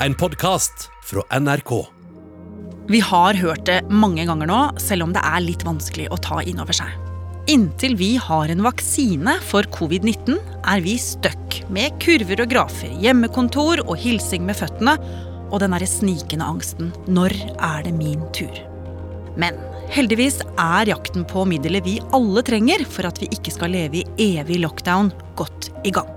En podkast fra NRK. Vi har hørt det mange ganger nå, selv om det er litt vanskelig å ta inn over seg. Inntil vi har en vaksine for covid-19, er vi stuck med kurver og grafer, hjemmekontor og hilsing med føttene og den derre snikende angsten når er det min tur? Men heldigvis er jakten på middelet vi alle trenger for at vi ikke skal leve i evig lockdown, godt i gang.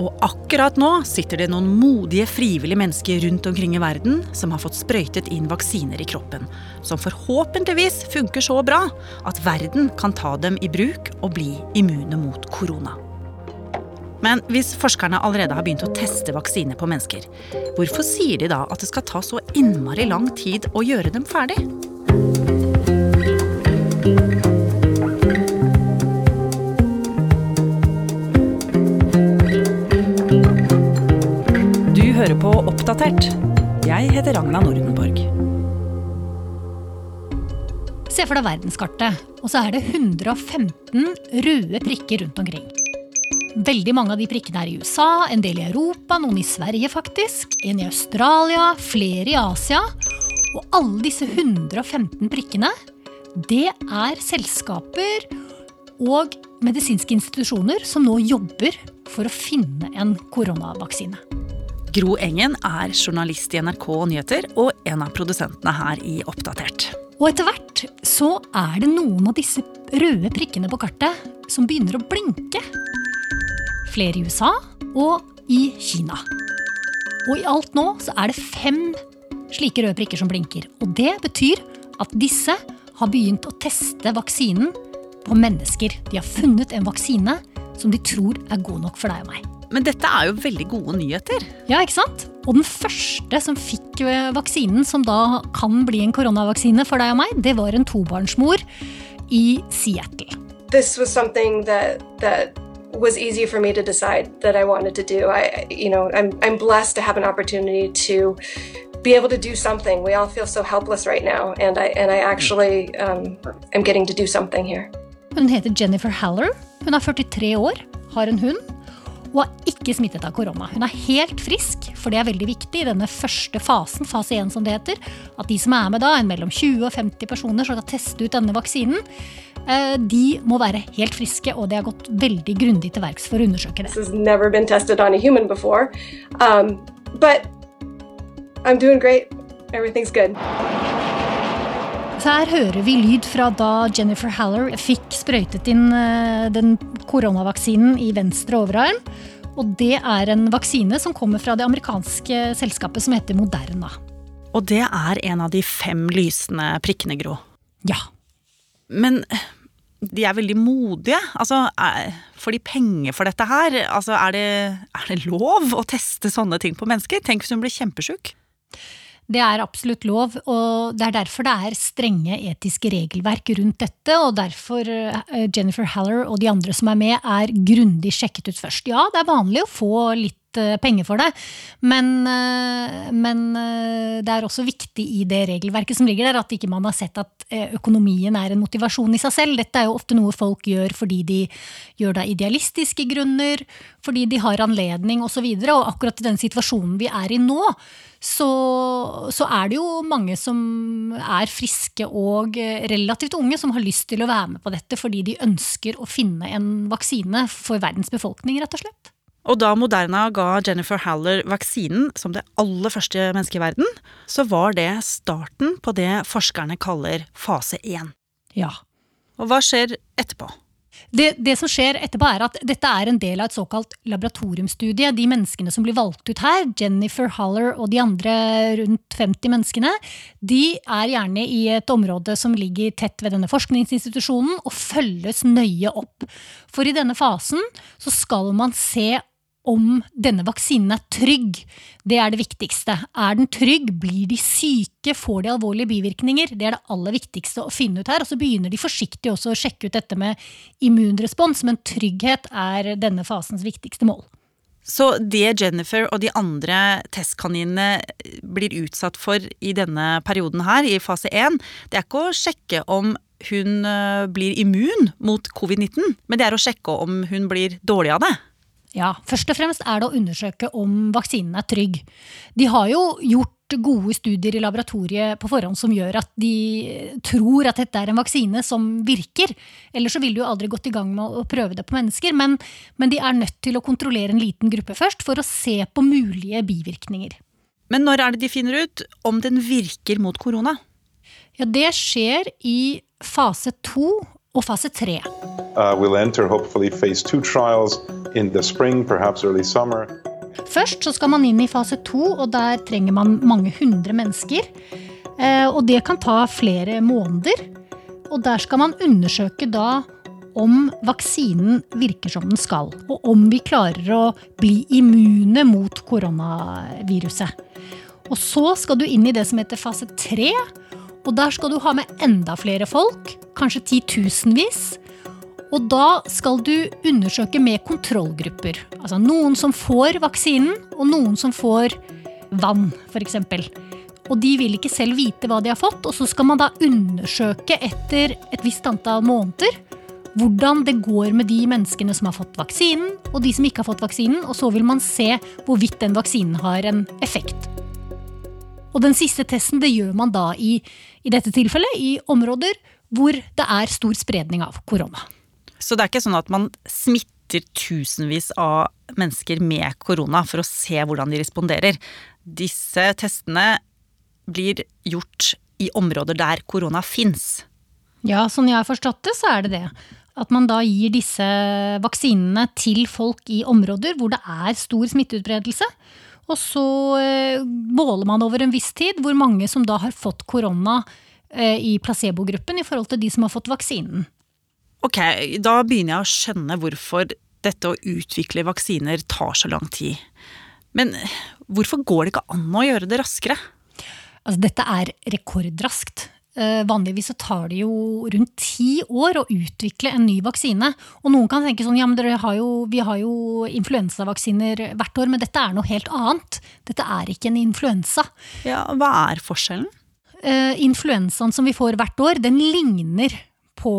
Og akkurat nå sitter det noen modige frivillige mennesker rundt omkring i verden som har fått sprøytet inn vaksiner i kroppen, som forhåpentligvis funker så bra at verden kan ta dem i bruk og bli immune mot korona. Men hvis forskerne allerede har begynt å teste vaksiner på mennesker, hvorfor sier de da at det skal ta så innmari lang tid å gjøre dem ferdig? Oppdatert. Jeg heter Ragna Nordenborg. Se for deg verdenskartet, og så er det 115 røde prikker rundt omkring. Veldig mange av de prikkene er i USA, en del i Europa, noen i Sverige faktisk, en i Australia, flere i Asia. Og alle disse 115 prikkene, det er selskaper og medisinske institusjoner som nå jobber for å finne en koronavaksine. Gro Engen er journalist i NRK Nyheter og en av produsentene her i Oppdatert. Og etter hvert så er det noen av disse røde prikkene på kartet som begynner å blinke. Flere i USA og i Kina. Og i alt nå så er det fem slike røde prikker som blinker. Og det betyr at disse har begynt å teste vaksinen på mennesker. De har funnet en vaksine som de tror er god nok for deg og meg. Men dette er jo veldig gode nyheter. Ja, ikke sant? Og den første som fikk eh, vaksinen, som da kan bli en koronavaksine for deg og meg, det var en tobarnsmor i Seattle. this was something that that was easy for me to decide that I wanted to do. I, you know, I'm I'm blessed to have an opportunity to be able to do something. We all feel so helpless right now, and I and I actually um, am getting to do something here. Hun heter Jennifer Haller. Hun er 43 år, har en hund og er ikke smittet av korona. Hun er helt frisk, for det er veldig viktig i denne første fasen, fase 1 som det heter, at de som er med da, en mellom 20 og 50 personer som skal teste ut denne vaksinen, eh, de må være helt friske, og det har gått veldig grundig til verks for å undersøke det. Um, I'm doing great. Everything's good. Her hører vi lyd fra da Jennifer Haller fikk sprøytet inn eh, den koronavaksinen i venstre overarm. Og det er en vaksine som kommer fra det amerikanske selskapet som heter Moderna. Og det er en av de fem lysende prikkene, Gro. Ja. Men de er veldig modige. Altså, er- får de penger for dette her? Altså, er det, er det lov å teste sånne ting på mennesker? Tenk hvis hun blir kjempesjuk. Det er absolutt lov, og det er derfor det er strenge etiske regelverk rundt dette, og derfor eh, Jennifer Haller og de andre som er med, er grundig sjekket ut først. Ja, det er vanlig å få litt eh, penger for det, men, eh, men eh, det er også viktig i det regelverket som ligger der, at ikke man har sett at økonomien er en motivasjon i seg selv. Dette er jo ofte noe folk gjør fordi de gjør det av idealistiske grunner, fordi de har anledning osv. Og, så og akkurat i den situasjonen vi er i nå, så, så er det jo mange som er friske og relativt unge, som har lyst til å være med på dette fordi de ønsker å finne en vaksine for verdens befolkning, rett og slett. Og da Moderna ga Jennifer Haller vaksinen som det aller første mennesket i verden, så var det starten på det forskerne kaller fase 1. Ja. Og hva skjer etterpå? Det, det som skjer etterpå er at Dette er en del av et såkalt laboratoriumstudie. De menneskene som blir valgt ut her, Jennifer Haller og de andre rundt 50 menneskene, de er gjerne i et område som ligger tett ved denne forskningsinstitusjonen og følges nøye opp. For i denne fasen så skal man se om denne vaksinen er trygg. Det er det viktigste. Er den trygg? Blir de syke? Får de alvorlige bivirkninger? Det er det aller viktigste å finne ut her. Og så begynner de forsiktig også å sjekke ut dette med immunrespons, men trygghet er denne fasens viktigste mål. Så det Jennifer og de andre testkaninene blir utsatt for i denne perioden her, i fase 1, det er ikke å sjekke om hun øh, blir immun mot covid-19, men det er å sjekke om hun blir dårlig av det. Ja, først og fremst er det å undersøke om vaksinen er trygg. De har jo gjort gode studier i laboratoriet på forhånd som gjør at de tror at dette er en vaksine som virker. Ellers så ville de jo aldri gått i gang med å prøve det på mennesker. Men, men de er nødt til å kontrollere en liten gruppe først for å se på mulige bivirkninger. Men når er det de finner ut om den virker mot korona? Ja, Det skjer i fase to og fase tre. Uh, we'll enter hopefully phase two trials in the spring, perhaps early summer. Først så skal man inn i fase to, og der trenger man mange hundre mennesker. Eh, og det kan ta flere måneder. Og der skal man undersøke da om vaksinen virker som den skal. Og om vi klarer å bli immune mot koronaviruset. Og så skal du inn i det som heter fase tre. Og der skal du ha med enda flere folk, kanskje titusenvis. Og da skal du undersøke med kontrollgrupper. Altså noen som får vaksinen, og noen som får vann, f.eks. Og de vil ikke selv vite hva de har fått, og så skal man da undersøke etter et visst antall måneder hvordan det går med de menneskene som har fått vaksinen, og de som ikke har fått vaksinen, og så vil man se hvorvidt den vaksinen har en effekt. Og den siste testen det gjør man da i, i dette tilfellet i områder hvor det er stor spredning av korona. Så det er ikke sånn at man smitter tusenvis av mennesker med korona for å se hvordan de responderer. Disse testene blir gjort i områder der korona fins. Ja, sånn jeg har forstått det, så er det det. At man da gir disse vaksinene til folk i områder hvor det er stor smitteutbredelse. Og så eh, måler man over en viss tid hvor mange som da har fått korona eh, i placebogruppen i forhold til de som har fått vaksinen. Ok, da begynner jeg å skjønne hvorfor dette å utvikle vaksiner tar så lang tid. Men hvorfor går det ikke an å gjøre det raskere? Altså, dette er rekordraskt. Eh, vanligvis så tar det jo rundt ti år å utvikle en ny vaksine. Og noen kan tenke sånn, ja men har jo, vi har jo influensavaksiner hvert år, men dette er noe helt annet. Dette er ikke en influensa. Ja, Hva er forskjellen? Uh, influensaen som vi får hvert år, den ligner på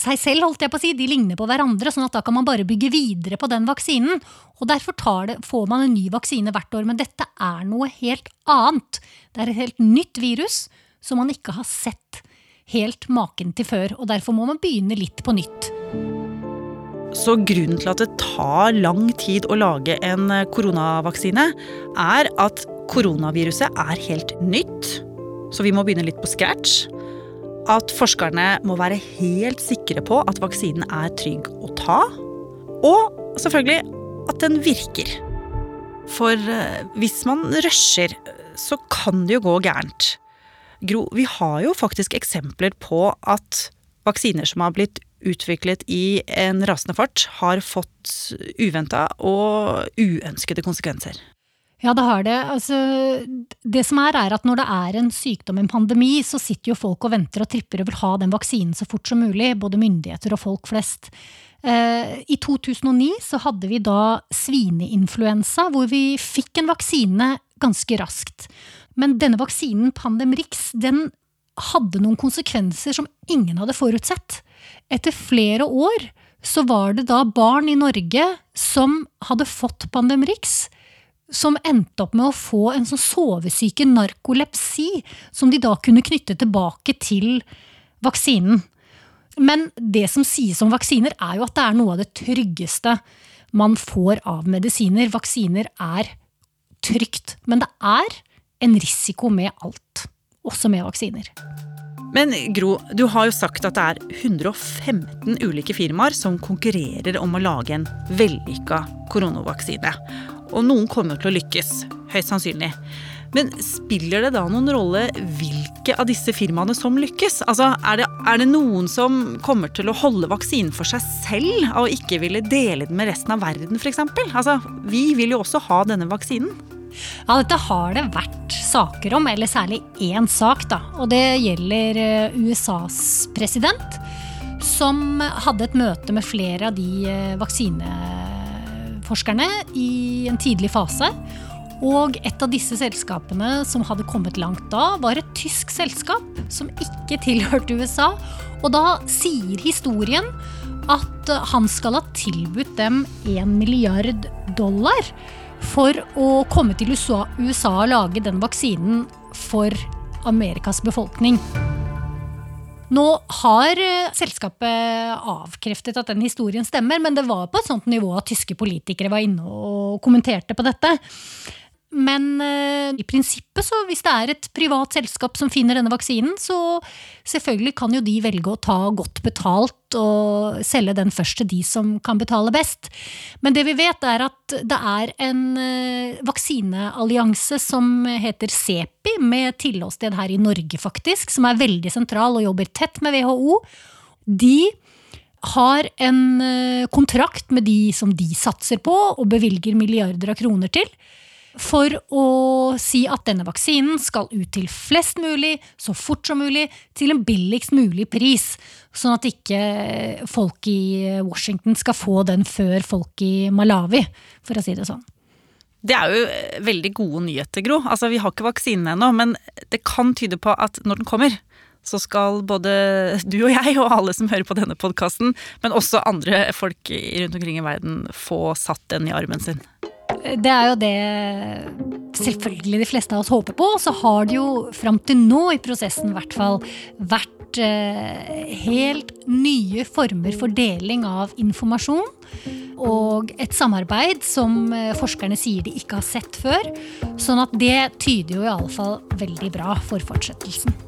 seg selv, holdt jeg på å si. De ligner på hverandre, sånn at da kan man bare bygge videre på den vaksinen. Og derfor det, får man en ny vaksine hvert år. Men dette er noe helt annet. Det er et helt nytt virus som man ikke har sett helt maken til før. Og derfor må man begynne litt på nytt. Så grunnen til at det tar lang tid å lage en koronavaksine, er at koronaviruset er helt nytt. Så vi må begynne litt på scratch. At forskerne må være helt sikre på at vaksinen er trygg å ta. Og selvfølgelig at den virker. For eh, hvis man rusher, så kan det jo gå gærent. Gro, vi har jo faktisk eksempler på at vaksiner som har blitt utviklet i en rasende fart, har fått uventa og uønskede konsekvenser. Ja, det har det. Altså, det som er, er at når det er en sykdom, en pandemi, så sitter jo folk og venter og tripper og vil ha den vaksinen så fort som mulig. Både myndigheter og folk flest. Eh, I 2009 så hadde vi da svineinfluensa, hvor vi fikk en vaksine ganske raskt. Men denne vaksinen, Pandemrix, den hadde noen konsekvenser som ingen hadde forutsett. Etter flere år så var det da barn i Norge som hadde fått Pandemrix, som endte opp med å få en sånn sovesyke narkolepsi, som de da kunne knytte tilbake til vaksinen. Men det som sies om vaksiner, er jo at det er noe av det tryggeste man får av medisiner. Vaksiner er trygt. Men det er en risiko med alt, også med vaksiner. Men Gro, du har jo sagt at det er 115 ulike firmaer som konkurrerer om å lage en vellykka koronavaksine. Og noen kommer til å lykkes, høyst sannsynlig. Men spiller det da noen rolle hvilke av disse firmaene som lykkes? Altså, er det, er det noen som kommer til å holde vaksinen for seg selv og ikke ville dele den med resten av verden f.eks.? Altså, vi vil jo også ha denne vaksinen. Ja, dette har det vært saker om, eller særlig én sak, da. Og det gjelder eh, USAs president, som hadde et møte med flere av de eh, vaksineforskerne i en tidlig fase. Og et av disse selskapene som hadde kommet langt da, var et tysk selskap som ikke tilhørte USA. Og da sier historien at han skal ha tilbudt dem en milliard dollar for å komme til USA, og lage den vaksinen for Amerikas befolkning. Nå har eh, selskapet avkreftet at den historien stemmer, men det var på et sånt nivå at tyske politikere var inne og kommenterte på dette. Men uh, i prinsippet, så hvis det er et privat selskap som finner denne vaksinen, så selvfølgelig kan jo de velge å ta godt betalt og selge den først til de som kan betale best. Men det vi vet, er at det er en uh, vaksineallianse som heter CEPI, med tilholdssted her i Norge, faktisk, som er veldig sentral og jobber tett med WHO. De har en uh, kontrakt med de som de satser på og bevilger milliarder av kroner til for å si at denne vaksinen skal ut til flest mulig, så fort som mulig, til en billigst mulig pris. Sånn at ikke folk i Washington skal få den før folk i Malawi, for å si det sånn. Det er jo veldig gode nyheter, Gro. Altså, Vi har ikke vaksinen ennå, men det kan tyde på at når den kommer, så skal både du og jeg og alle som hører på denne podkasten, men også andre folk rundt omkring i verden, få satt den i armen sin. Det er jo det selvfølgelig de fleste av oss håper på. Så har det jo fram til nå i prosessen i hvert fall vært eh, helt nye former for deling av informasjon. Og et samarbeid som eh, forskerne sier de ikke har sett før. Sånn at det tyder jo i alle fall veldig bra for fortsettelsen.